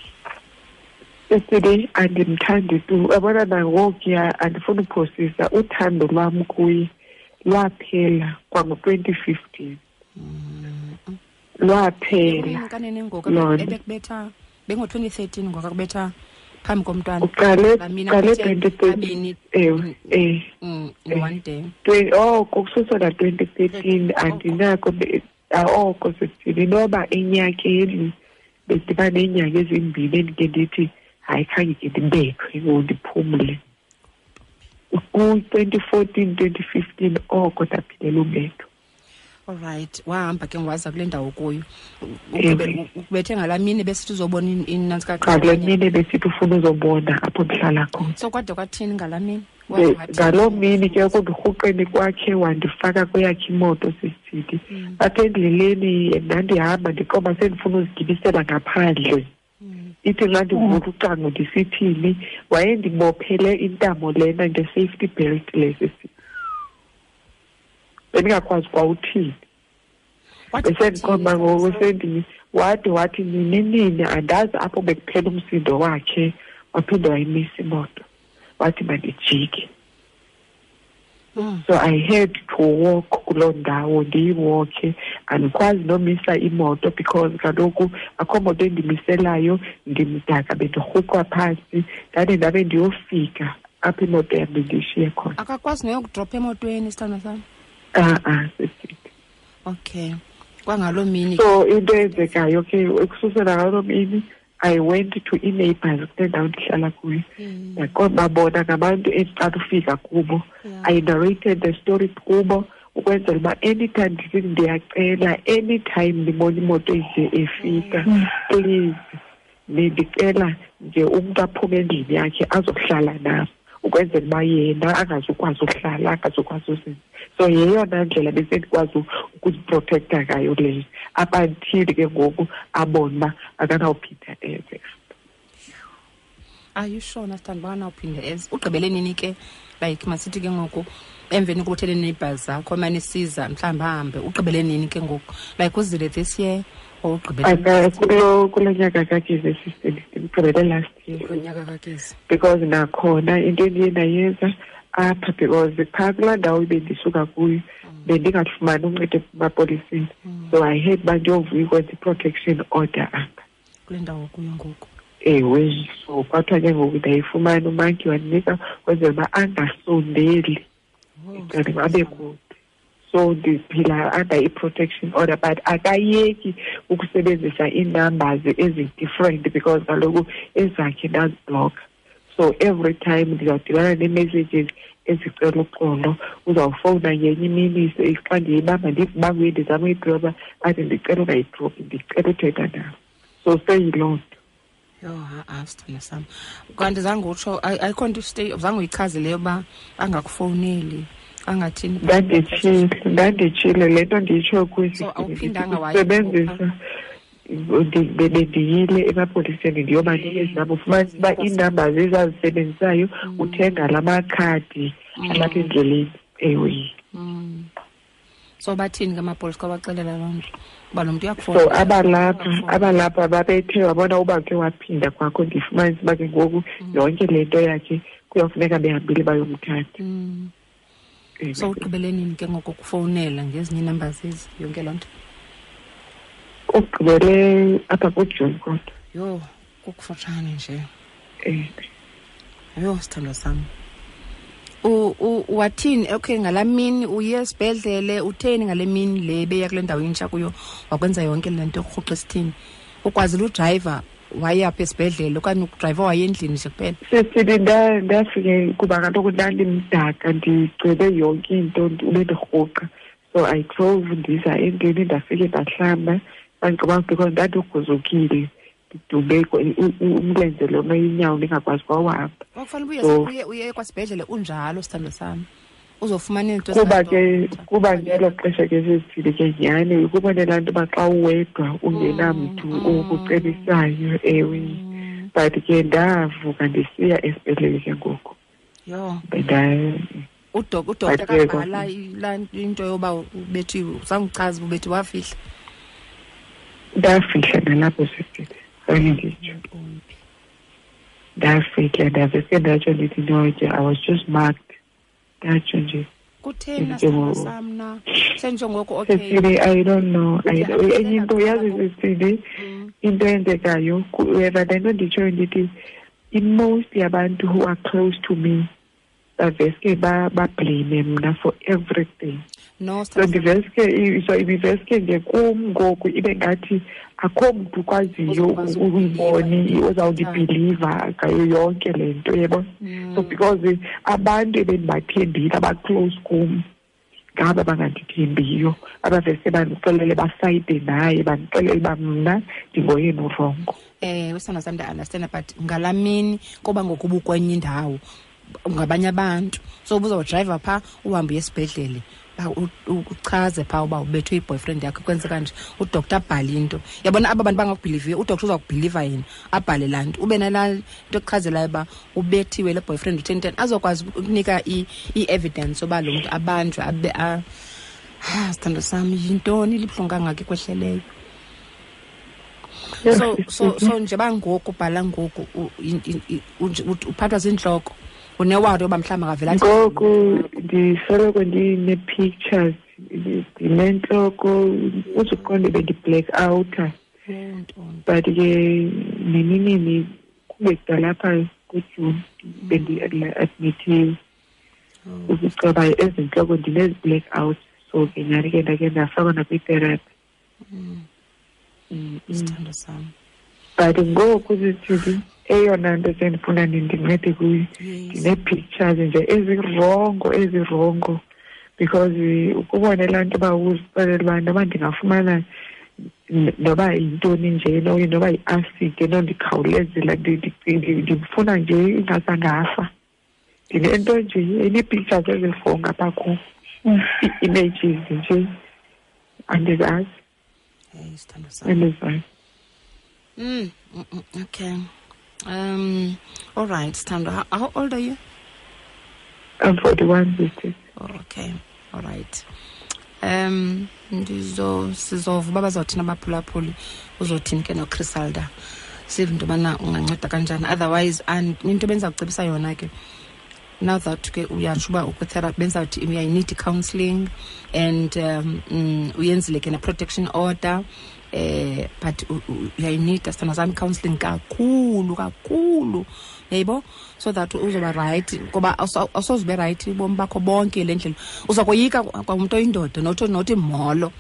esebe andimthandi tu yabona nangokuya andifuni uphosisa uthando lwam kuye lwaphela kwango-twenty fifteen mm. lwaphela kanene ngoku ebekubetha bengo-2013 ngoku akubetha phambi komntwana uqale qale 2013 ewe eh mm, mm, one day oko kususela 2013 andinako oko sithini noba enyakeni bediba neenyanga ezimbini endike ndithi hayi khange ke ndibethwe ngoku ndiphumle ku-2014 2015 oko ndaphilela ubethwa olrayithi wahamba ke ngwaza kule ndawo kuyo ukubethe ngalaa mini besithi uzobona inantsi kaqakule mini besithi ufuna uzobona apho ndihlala khona so kwade kwathini ngalaa mini eh, ngaloo mini ke ukundirhuqeni kwakhe wandifaka kweyakhe imoto sisithi mm. apha endleleni ndandihamba ndiqoba sendifuna uzigibisela ngaphandle mm. ithi xa ndivula ucango ndisithini wayendibophele intamo lena nge-safety belt lesi bendingakwazi kwawuthini besendikhomba ngoku sendi wade wathi nini nini andazi apho bekuphela umsindo wakhe waphinde wayimisa imoto wathi mandijike Mm. so i had to walk kuloo ndawo ndiyiwokhe andikwazi nomisa imoto because kaloku akho moto endimiselayo ndimdaka bendirhuqwa phantsi ndade ndabe ndiyofika apho imoto yam bendiyishiye khona akakwazi noyokudropha emotweni isithandwa sam a-a sesiti okay kwangaloo mini so into eyenzekayo ke ekususela ngaloo mini i went to i-neighbors kule ndawo ndihlala kuyo mm. ndaqobabona ngabantu endiqala ufika kubo i narrated the story kubo ukwenzela uba anytime ndisithi ndiyacela anytime ndibona imoto ize efika mm. please ndicela nje umntu aphume endlini yakhe azohlala nam ukwenzela uba yena angazukwazi uhlala angazukwazi uzinza so yeyona ndlela besendikwazi ukuziprotekta ngayo leyo abanthile ke ngoku abone uba akanawuphinda enze are you sure nasithanda uba anawuphinda enze ugqibele nini ke like masithi ke ngoku emveni kokuthele nee-bus zakho emane isiza mhlawumbi ahambe ugqibele nini ke ngoku like uzile this year kulo kulo nyaka kakezi esigqibele last year because nakhona into endiye ndayenza apha because phaa kulaa ndawo ibendisuka kuyo mm. bendingafumani uncedo emapoliseni mm. so i heard uba ndiyovuya ikwenza i-protection order apha kule ndawo kuyo ngoku ewe so kwathiwa ke ngoku ndayifumana umanki wandinika kwenzela uba angasondeli oh, abe kude so ndiphila under i-protection order but akayeki ukusebenzisa ii-numbers ezi-different because kaloku ezakhe ndazibhlokha so every time ndizawudibana nee-messages ezicela uxolo uzawufowuna ngenye imini xa ndiyibamba ndizibangwe ndizama uyidroba athi ndicela ungayidrobi ndicela uthetha nawo so seyiloo nto yho ha-a sithanda sam kanti zange utsho ayikho nto stay zange uyichaze leyo uba angakufowuneli angathini ndanditshile ndanditshile le nto ndiyitsho kwisebenzisa bendiyile emapoliseni ndiyoba nezi nabo fumanisa uba iinamba zezazisebenzisayo mm. uthenga la makhadi mm. alapha endleleni ewe mm. so bathini ke amapolisa xa baxelela loo nto uba lo mntu uyakufona so abalapha abalapha babethe wabona uba ke waphinda kwakho ndifumanisa uba ke ngoku mm. yonke le nto yakhe kuyofuneka behambile bayomthatha mm. so ugqibelenini ke ngoko kufowunela ngezinye iinumber zezi yonke loo nto ugqibele apha kujuni kodwa yho kukufutshane nje eh. yho sithandwa sam wathini okay ngalaa mini uye esibhedlele utheni ngale mini le beya kule ndawo intsha kuyo wakwenza yonke le nto yokurhuqa esithini ukwazile udrayiva wayaphi esibhedlele okanye udrayiva wayendlini nje kuphela sesili ndafike kuba kaloku ndandimdaka ndigcwele yonke into ube ndirhuqa so i drove ndiza endlini ndafike ndahlamba ndandicabanga because ndandikuzukile ndidubeko umlenze lona inyawo ndingakwazi kwawuhamba so uye uye kwasibhedlele unjalo sithando sami uzofumana izinto kuba ke kuba ngelo xesha ke sezithile ke nyhani ukubona laa nto uba xa uwedwa ungenamntu mm, mm. okucebisayo ewe mm. but ke ndavuka ndisiya esibhedlele ke ngoku yho udok udokta kabhala laa into yoba ubethi zange uchazi ubethi wafihla ndafihla nalapho sifile fange nditsho ndafihla ndavese ndatsho ndithi noke i was just marked ndatsho nje kutheni sithando sam na senjengoko okayesile i don't know enye into yazi sisile mm. into eyenzekayo weva le nto nditshoyo ndithi i-most yabantu who are close to me baveske bablame mna for everything no, so ndiveske so ibiveske ngekum ngoku ibe ngathi akho mntu kwaziyo uyiboni ozawundibhiliva ngayo yonke le nto yebo mm. so because abantu ebendibathembile abaclose kum ngaba bangandithembiyo abavese bandixelele basayide naye bandixelele uba mna ndingoyeni urongo ewe eh, sona sam ndiunderstanda but ngalamini koba ngokuba ukwenye indawo ngabanye abantu so ubuzawudrayiva phaa uhambe uye esibhedlele uchaze phaa uba ubethwe i-boyfriend yakho kwenze kanje udoktor abhale into yabona aba bantu bangakubhiliviyo udoktor uza kubhiliva yena abhale laa nto ube nalaa nto ekuchazelayo uba ubethiwe le boyfriend utheni ten azokwazi ukunika i-evidence yoba lo mntu abanjwe abe a ah, sithando sam yintoni libuhlungu kangaka ekwehleleyo so so so nje bangoku bhala ngoku uphathwa ziintloko unewari yoba mhlawumbi akavela ngoku ndisoloko ndine-pictures ndinentloko uzuqonde bendi-black outer but ke nini nini kube kudala pha kujuni bendi-admithiwe oh. uzucaba ezintloko ndinezi-black out so ke nyani ke ndake ndafakwa nakwi-therapy mm. Mm, mm. sithando sam but ngoku zithili eyona nto sendifuna nindincede kuyo ndinee-pictures nje ezirongo ezirongo because ukubone laa nto uba uzixelela uba noba ndingafumana noba yintoni nje noba yi-acid enondikhawulezela ndifuna nje ingasangafa ndinento nje enee-pictures eziyi-four ngapha kum mm. ii-images nje andizazi andizazi mm, mm, mm, okay um all right stando how, how old are you i'm 41 okay olrayithi um sizova uba bazawuthini abaphulaphuli uzothini ke nochrisalda sive into yobana unganceda kanjani otherwise and into bendiza kucebisa yona ke now that ke uyatsho uba ukwitherapy benzawuthi uyayinid i-counselling and um mm, uyenzile ke ne-protection order eh but uyayinida sithanda sami counseling kakhulu kakhulu yayibo so that uzoba rayithi ngoba awusozube rayithi ubomi bakho bonke le ndlela uza koyika kwamntu oyindoda nothi nothi molo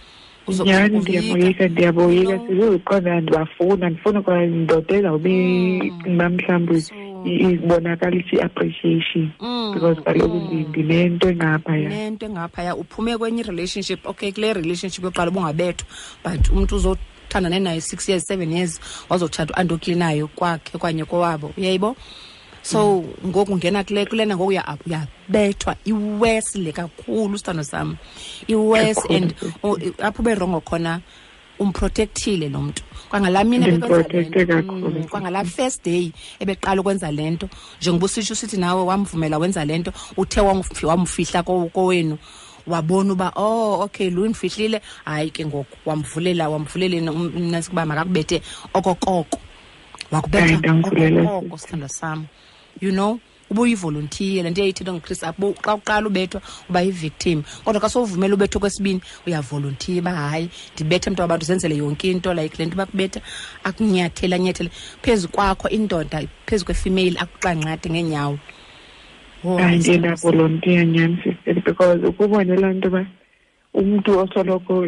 nyhani ndiyaboyika ndiyaboyika sizoziqonda ndibafuna ndifuna kwandoda ezawube mm. cinga mhlawumbi ibonakalisa i-appreciation mm. because kaloku mm. ndinento engaphaya nento engaphaya uphume kwenye i-relationship okay kule relationship yokuqala ubungabethwa but umntu uzothandane naye six years seven years wazotshata andoklinayo kwakhe kwanye kowabo uyayibo so mm. ngoku ngena kule kulena ngoku uyabethwa iwesi le kakhulu sithando sam iwesi and apho uberongo khona umprotectile lo mntu kwangalaa mina mm, kwangalaa first day ebeqala ukwenza le nto njengoba usitsho usithi nawe wamvumela wenza le nto uthe wamfihla kowenu wabona uba oh okay lo imfihlile hayi ke ngoku wamvulela wamvuleleni um, umnesi ukuba makakubethe okokoko wakubetha okokoko sithandwa sam you know uba uyivolontiye le nto iyayithetha ngochris up xa uqala ubethwa uba yi-victim kodwa xa sowuvumela ubethwa okwesibini uyavolontiye uba hayi ndibethe mntu wabantu zenzele yonke into like le nto bakubetha akunyathele anyathele phezu kwakho indoda phezu kwefemeyile akuqangqade ngeenyawo Oh, hayi ndiye ndavolontiya nyhani sister because ukubone laa nto uba umntu osoloko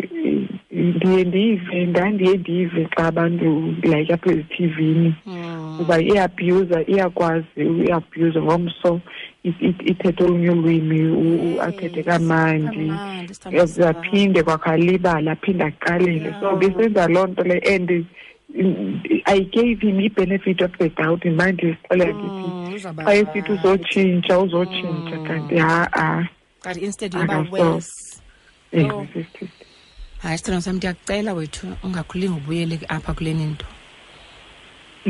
ndiye ndive ndandiye ndive xa abantu like apha ezithivini hmm. uba iabhuza iyakwazi uiabhuza ngomso ithethe olunye ulwimi athethe kamandi aphinde kwakhalibala aphinde aqalele so bisenza loo nto le and I gave him i-benefit of the doubt manje ndizixela ndithi mm, xa esithi uzotshintsha uzotshintsha mm. kanti ha-a but instead yoba worse oh. hayi sithando sam ndiyakucela wethu ungakulinga ubuyele apha kule ninto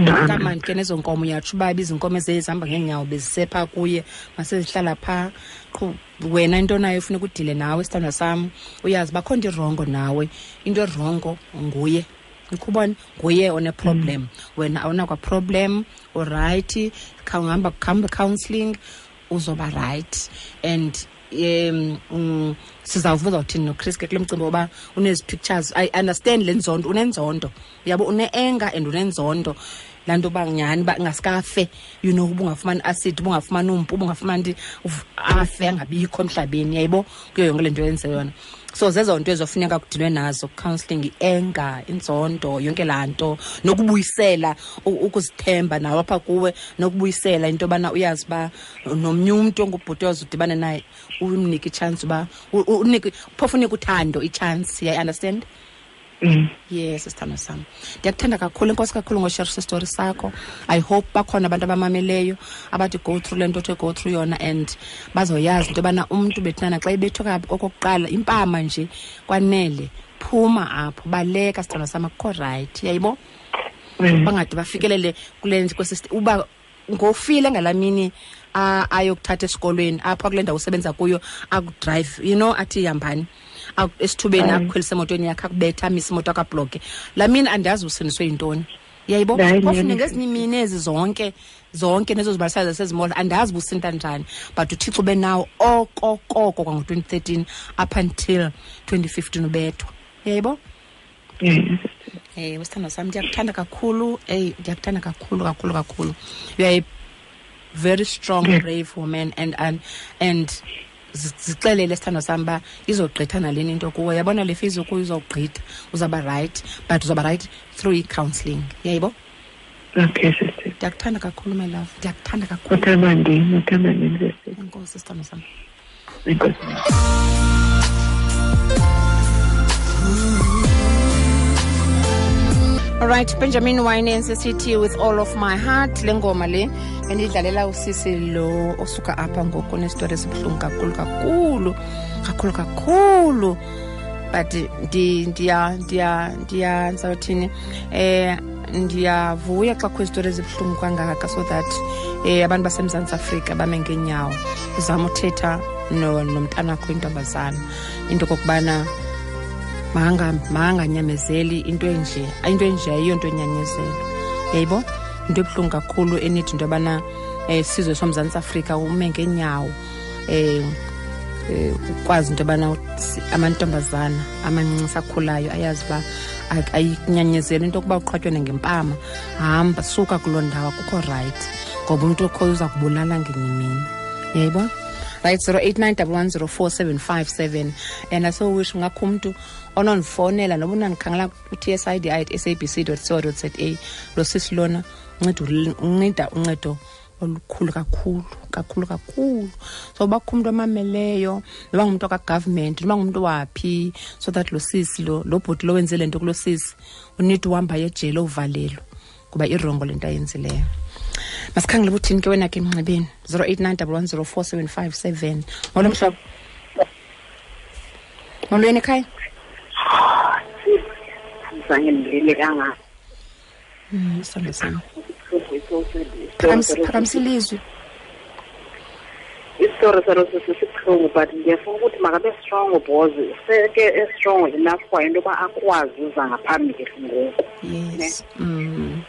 kamandi ke nezo nkomo uyatsho uba izinkomo ezezihamba ngeenyawo bezisepha kuye masezihlala phaa qho wena into nayo ufuna ukudile nawe isithandwa sam uyazi bakho nto irongo nawe into erongo nguye ikhubani nguye oneproblem mm. wena awunakwaproblem urayithi khawuhamba kuhambe counselling uzoba right and um mm, sizawuvuza uthini nochris ke kule mcimbi woba unezi-pictures i understand le nzondo unenzondo uyabo une-anger and unenzondo laa nto uba nyhani uba ingasikafe you know ubungafumani acid ubungafumani umpu ubungafumani nti afe angabikho emhlabeni yayibo kuyo yonke le nto yenze yona so zezo nto ezofuneka kudilwe nazo counseling i-enga inzondo yonke laa nto nokubuyisela ukuzithemba nawe apha kuwe nokubuyisela into yobana uyazi uba nomnye umntu ongubhuti oze udibane naye umnike itshansi uba phofu unike uthando itshansi yayi understand Mm. yes sithandwa sam ndiyakuthanda kakhulu inkosi kakhulu ngosherisha isitori sakho i hope bakhona abantu abamameleyo abathi go through le nto othe go through yona and bazoyazi into yobana umntu bethunana xa ibethwe kabi okokuqala impama nje kwanele phuma apho baleka sithandwa sam akukho rayithi yayibo mm. bangade bafikelele kule kwesi uba ngofile ngalaa mini ayokuthatha esikolweni apha kule ndawo usebenza kuyo akudrive you know athi ihambani esithubeni akukhwelise emotweni yakhe akubethe amise imoto akabhloke laa mini andazi usindiswe yintoni yayibo ofune ngezinye imini ezi zonke zonke nezo zibalisayo zasezimola andazi businta njani but uthixo ube nawo okokoko kwango-2013 up until 2015 ubethwa yayibo Eh, wesithandwa sami ndiyakuthanda kakhulu eyi ndiyakuthanda kakhulu kakhulu kakhulu you are a very strong brave woman and and and zi- zixelele sithandwa sami uba izogqitha nalena into kuwe yabona le fizi ukuyo izogqitha uzawuba rayithi but uzawuba rayithi through i-counselling yayibo okay sisi ndiyakuthanda kakhulu my love ndiyakuthanda kakhulu uthanda ndini uthanda ndini sisi enkosi sithandwa sami All right, Benjamin Winans esithi with all of my heart le ngoma le endidlalela usisi lo osuka apha ngoku onestori esibuhlungu kakhulu kakhulu kakhulu kakhulu but ndiya ndiya ndiya ndizawuthini um eh, ndiyavuya xa kukho izitori ezibuhlungu kwangaka so that um abantu basemzantsi afrika bame ngeenyawo uzama uthetha nomntanakho no intombazana into okokubana makanganyamezeli into enje into enje ayiyo nto enyanyezelo yayibo into ebuhlungu kakhulu enithi into yobana um eh, sizwe somzantsi afrika ume ngeenyawo eh, eh ukwazi into yobana amantombazana amancinci sakhulayo ayazi uba ayinyanyezeli into yokuba uqhwatywane ngempama hamba suka kuloo ndawo akukho rayithi ngoba umntu okhoyo uza kubulala ngenyimini yayibona right 0891104757 and i so wish ngakho umuntu onondifonela noba unandikhangela ku-tsidi at sabc co za lo sisi lona unceda uncedo olukhulu kakhulu kakhulu kakhulu so uba kukho umntu omameleyo noba ngumntu wakagovernment noba ngumntu waphi so that lo sisi lo lo bhuti lo wenze le nto kulo sisi unid uhamba yejele uvalelo kuba irongo le nto ayenzileyo masikhangele ubuthini ke wena ke emnxebeni 0891104757 molo mhlobo molweni ekhaya zange ndilile kangako Mm, isandla sami phakamisa ilizwi isitori salo sisibuhlungu but ndiyafuna ukuthi makabe strong because seke estrong enough kwayo into yoba akwazi uza ngaphambili ngoku yes mm.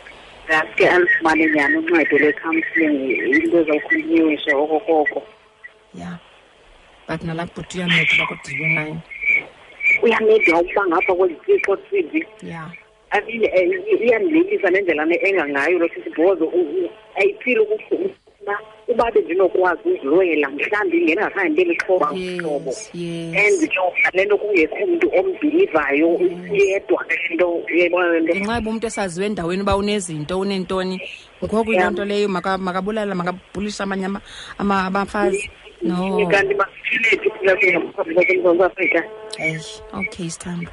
ngaske alifumane nyhani uncedo lwe-counseling into ezawukhontinyuwishe okokoko ya but nalapho bhuti uyanceda uba kudilwe nayo uyamida ukuba ngapha kwezifixo sibi ya I mean eh, iyandilisa nendlela engangayo lo sisi because ayiphile ukuphuma uba bendinokwazi uzilwela mhlawumbi ngendingakhange ndibe lixhoba mhlobo and ke le nto kungekho umntu ombhilivayo yedwa ke nto uyayibona le nto ngenxa yoba umntu esaziwe endaweni uba unezinto unentoni ngoku loo nto leyo makabulala makabhulisa amanye abafazi no kanti masiphilephi thina ke emzantsi afrika okay sithandwa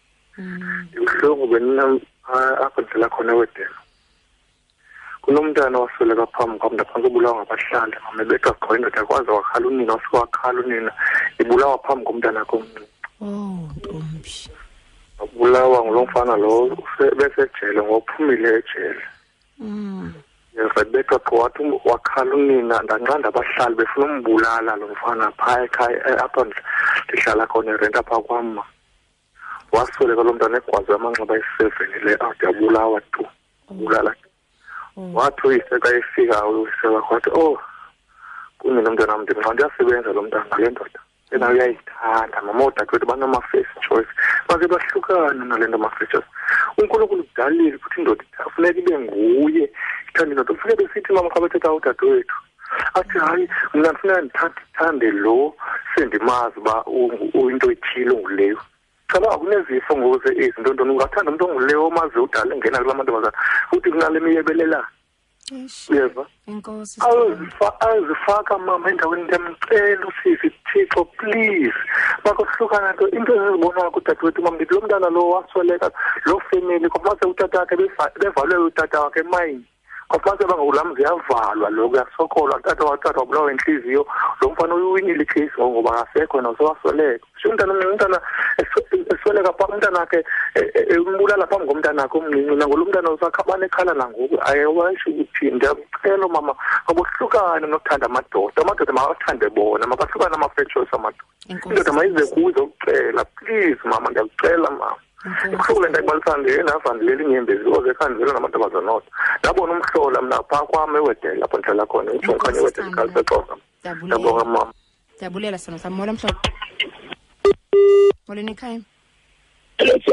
ibuhlungu benina apho ndidlala khona wedema kunomntana wasweleka phambi kwam ndaphantsi ubulawa ngabahlali mama ebethwa gqo indoda yakwaze wakhala unina wasuke wakhala unina ibulawa phambi komntana komncinci oh ntombi wabulawa ngulo mfana lo besejele ngophumile ejele mm. yasebethwa qho wathi wakhala unina ndanqanda abahlali befuna umbulala lo mfana phaya ekhaya eh, apha ndihlala khona irent apha kwamma wasweleka lo mntana egwaze amanxeba ayi-seven le ade abulawa tu abulala tu mm. wathi uyise xa efika uyise wakho wathi oh kunye lo mntana mntu xa ndiyasebenza lo mntana le ndoda yena uyayithanda mama odadewethu banama-first choice bake bahlukane nale nto ama-first choice unkulunkulu kudalile futhi indoda funeka ibe nguye ithanda indoda funeka besithi mama xa bethetha udadewethu athi hayi mna mfuna ndithande lo sendimazi uba uyinto ethile onguleyo cabanga kunezifo ngoze izinto ntoni ungathanda umntu onguleyo omazi udala engena kula mantombazana futhi kunale miyebelelana uyeva azifaka mama endaweni ndiyamcela usisi thixo please makohlukana nto into ezizibonako udadewethu mam ndithi lo mntana lo wasweleka loo family kwamase utata wakhe bevalelwe utata wakhe emayini kwaphantsi abangula mzi yavalwa lo kuyasokola tata watata wabulawa intliziyo lo mfana uyiwinile ikheyisi ngoku ngoba akasekho yena usewasoleka sho umntana omncinci umntana esweleka pha umntana wakhe e, e, e, umbulala phambi ngomntana wakhe omncinci nangolo mntana usakhabana ekhala nangoku ayewasho ukuthi ndiyakucela umama mabohlukane nokuthanda amadoda amadoda mawathande bona mabahlukane ama-franchise amadoda indoda mayize kuze ukucela please mama ndiyakucela mama kusuku le nto ekubalisana le navandilela inyembezi oze esandilela namantombazana odwa ndabona umhlola mna phaa kwam ewedele lapho ndihlala khona itsho okanye ewedele kalisexoka ndabonga mama ndiyabulela sona sam mola mhlobo molweni ekhaya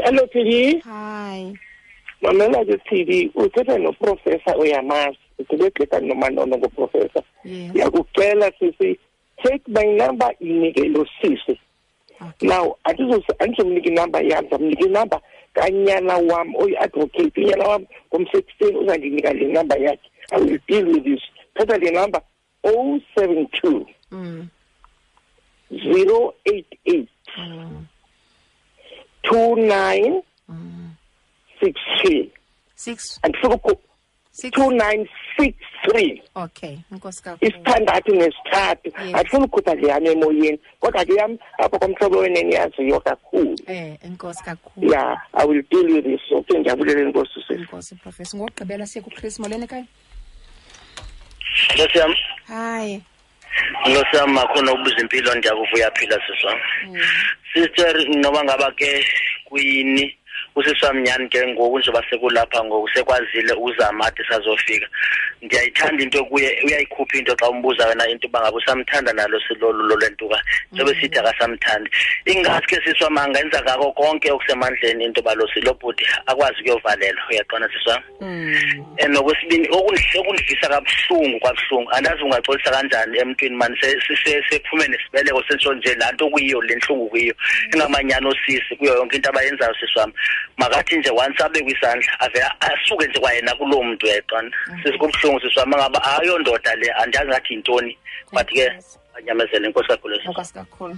hello tv hi mamela ke tv uthetha noprofesa uyamazi ugqibegqithani nomanono ngoprofesa ndiyakucela sisi Take my number inike lo sisi. Okay. Now andizomnika inumber yam ndizamnika inumber kanyana wam oyi-advocate unyana wam ngomsekuseni uzandinika le number yakhe i will deal with this thatha le number o oh seven two mm. zero eight eight mm. two nine mm. six three six andifuna 2963 okay inkosi kakhulu isithandathu nesithathu andifuna ukhupha nje yami emoyeni kodwa ke yam apho komhlobo wena endiyaziyo kakhulu eh inkosi kakhulu ya i will deal with this okay ndiyabulele inkosi sisi inkosi professor ngokugqibela siye kuchrismo lene kanye Yes, yam. Hi. losama khona ubuza impilo ndiyakuvuya phila sisi wam mm. sister noba ngaba ke kuyini usisi wam nyhani ke ngoku njengoba sekulapha ngoku sekwazile uzama ade sazofika ndiyayithanda into kuye uyayikhupha into xa umbuza wena into uba ngabe usamthanda nalo silolu lolentuka njengoba mm. sithi akasamthandi ingathi ke sisi wam angenza ngako konke okusemandleni into yoba lo silobhuti akwazi ukuyovalelwa uyaqona sisi wam Mm. Eh, nokwesibini okundivisa kabuhlungu kwabuhlungu andazi ungaxolisa kanjani emntwini mani sephume nesibeleko sensho nje laa nto kuyiyo le ntlungu kuyiyo mm. ingamanyani osisi kuyo yonke into abayenzayo sisi wam makathi nje once abekwe isandla avele asuke nje kwayena kuloo mntu eqona mm. sisi kubuhlungu sisi wam angaba ayondoda le andazi ngathi yintoni but ke anyamezele inkosi kakhulu enkosi kakhulu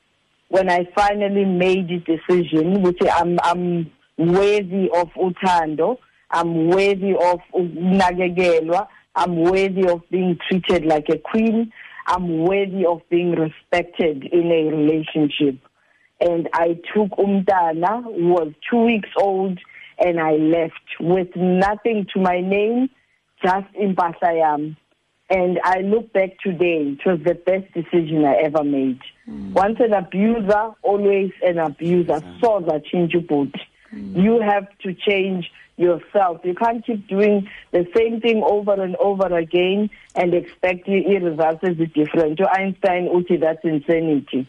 when I finally made the decision, which I'm, I'm worthy of uthando i'm worthy of ukunakekelwa i'm worthy of being treated like a queen i'm worthy of being respected in a relationship and i took Umdana, who was 2 weeks old and i left with nothing to my name just in Basayam. and I look back today, it was the best decision I ever made. Mm. Once an abuser, always an abuser. Mm. So that change your both Hmm. You have to change yourself. You can't keep doing the same thing over and over again and expect your results to be different. To Einstein, uthi that's insanity.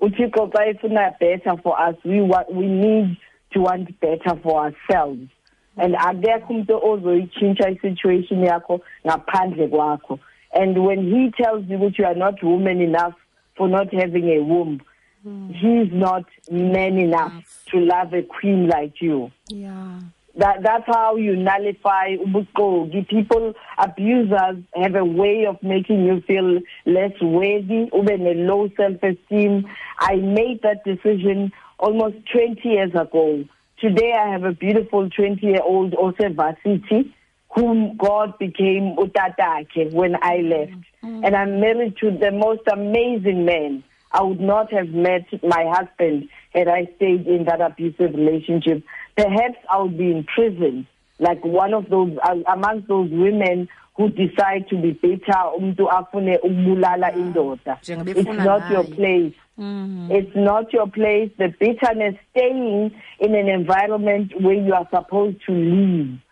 uthixo xa not better for us we, we need to want better for ourselves and akekho umuntu ozoyitshintsha i-situation yakho ngaphandle and when he tells you that you are not woman enough for not having a womb mm. he's not man enough to love a queen like you yeah that, that's how you nullify ubuqoki. People, abusers, have a way of making you feel less worthy, even a low self-esteem. I made that decision almost 20 years ago. Today I have a beautiful 20-year-old also varsity whom God became utatake when I left. Mm. And I'm married to the most amazing man. I would not have met my husband had I stayed in that abusive relationship. Perhaps I'll be in prison, like one of those, uh, amongst those women who decide to be better umntu afune ukubulala ah, indoda it's not your place mm. it's not your place the bitterness staying in an environment where you are supposed to live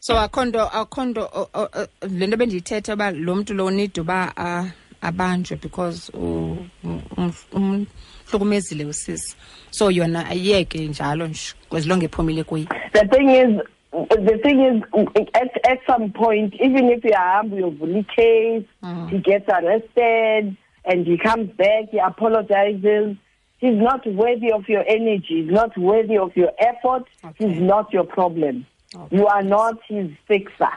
so akho nto akho nto le nto bendiyithetha uba lo mntu lo unide uba abanjwe because umhlukumezile usisi so yona ayiyeke njalo nje kwezilonge ephumile kuye the thing is the thing is at, at some point even if uyahamba uyovula icase mm. he gets arrested and he comes back he apologizes He's not worthy of your energy. He's not worthy of your effort. Okay. He's not your problem. Okay. You are not his fixer.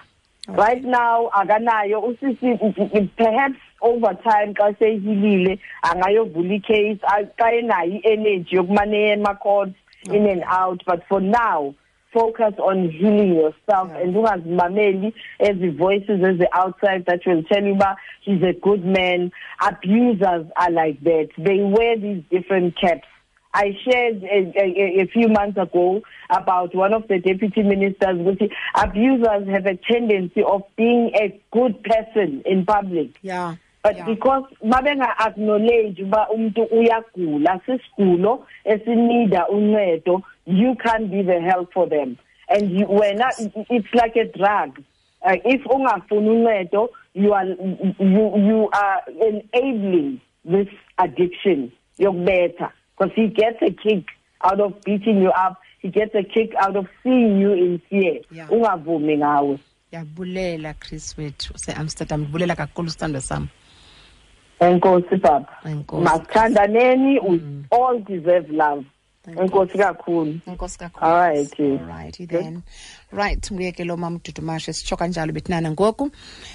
Okay. Right now, aganayo perhaps over time xa sehilile angayovula icase xa enayo i-energy yokumane ema-court in and out but for now focus on healing yourself yeah. and as the voices the outside that will tell you about he's a good man abusers are like that they wear these different caps I shared a, a, a, few months ago about one of the deputy ministers, which abusers have a tendency of being a good person in public. Yeah. But yeah. because mabenga acknowledge uba umntu uyagula sisigulo esinida uneto you can't be the help for them. And you, when I, it's like a drug. Uh, if ungafununcedo, you are you you are enabling this addiction. You're better because he gets a kick out of beating you up. He gets a kick out of seeing you in fear. Ungavumi yeah. ngawe. ndiyabulela chris wethu useamsterdam ndibulela kakhulu sithandwa sam enkosi baba masithandaneni we mm. all deserve love enkosi kakhulu enkosi kakhulu all right right then right nguye ke lo mama ududumashe sitsho kanjalo bethinana ngoku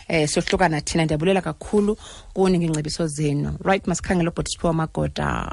eh sohlukana thina ndiyabulela kakhulu kuni ngengcebiso zenu right masikhangele ubhuti siphiwa magoda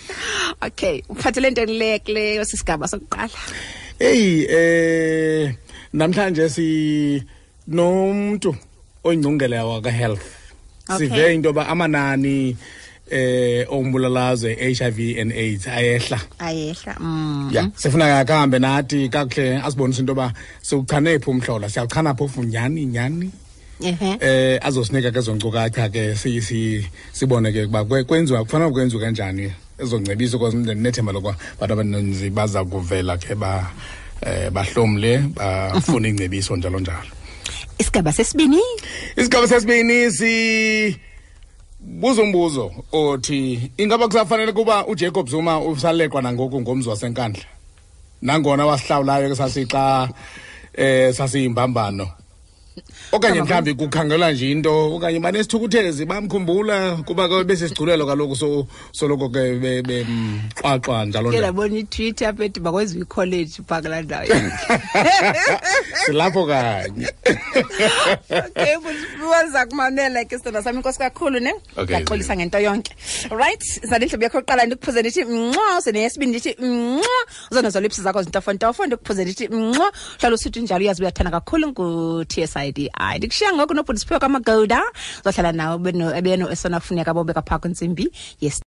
okay uphathele ntoni le kuleyo sisigaba sokuqala eyi eh namhlanje si nomntu oyingcungele waka-health okay. sive into yoba amanani eh ombulalazwe HIV and AIDS ayehla ayehla mm yeah sifuna akahambe nathi kakuhle asibonise into yoba siwuchane phi umhlola siyawuchana phofu nyani nyani eh azosinika ke zonkcukacha ke sibone ke ukuba kwenziwa kufanele kwenziwe kanjani ezongcebiso because ndinethemba lokuba bantu abaninzi baza kuvela ke ba eh bahlomle bafuna ingcebiso njalo njalo isigaba sesibini isigaba sesibini si buzo umbuzo othi ingaba kusafanele kuba uJacob Zuma usalekwa nangoku ngomzi wasenkandla nangona wasihlawulayo ke sasixa eh sasiyimbambano okanye mhlawumbi kukhangelwa nje into okanye banesithukuthezi bamkhumbula kuba ke besesigculelo kaloku soloko ke bemxwaxwa mm, njalo ndabona itwit apha ethi bakwenziwa ikholeji phaa kulaa ndawo silapho kanye okay buza kumamela ke sithandwa sami inkosi kakhulu ne ndaxolisa ngento yonke right zandindlobo yakho yokuqala ndikuphuze ndithi mnxo seneyesibini ndithi mnxo zona zolipsi zakho zintofontofo ndikuphuze ndithi mnxo hlala usithi njalo uyazi uyathanda kakhulu ngu-tsidi hayi ndikushiya ngoku nobhuti siphiwe kwamagoda zohlala nawo ebeno esona kufuneka bobe kaphaa kwintsimbi yes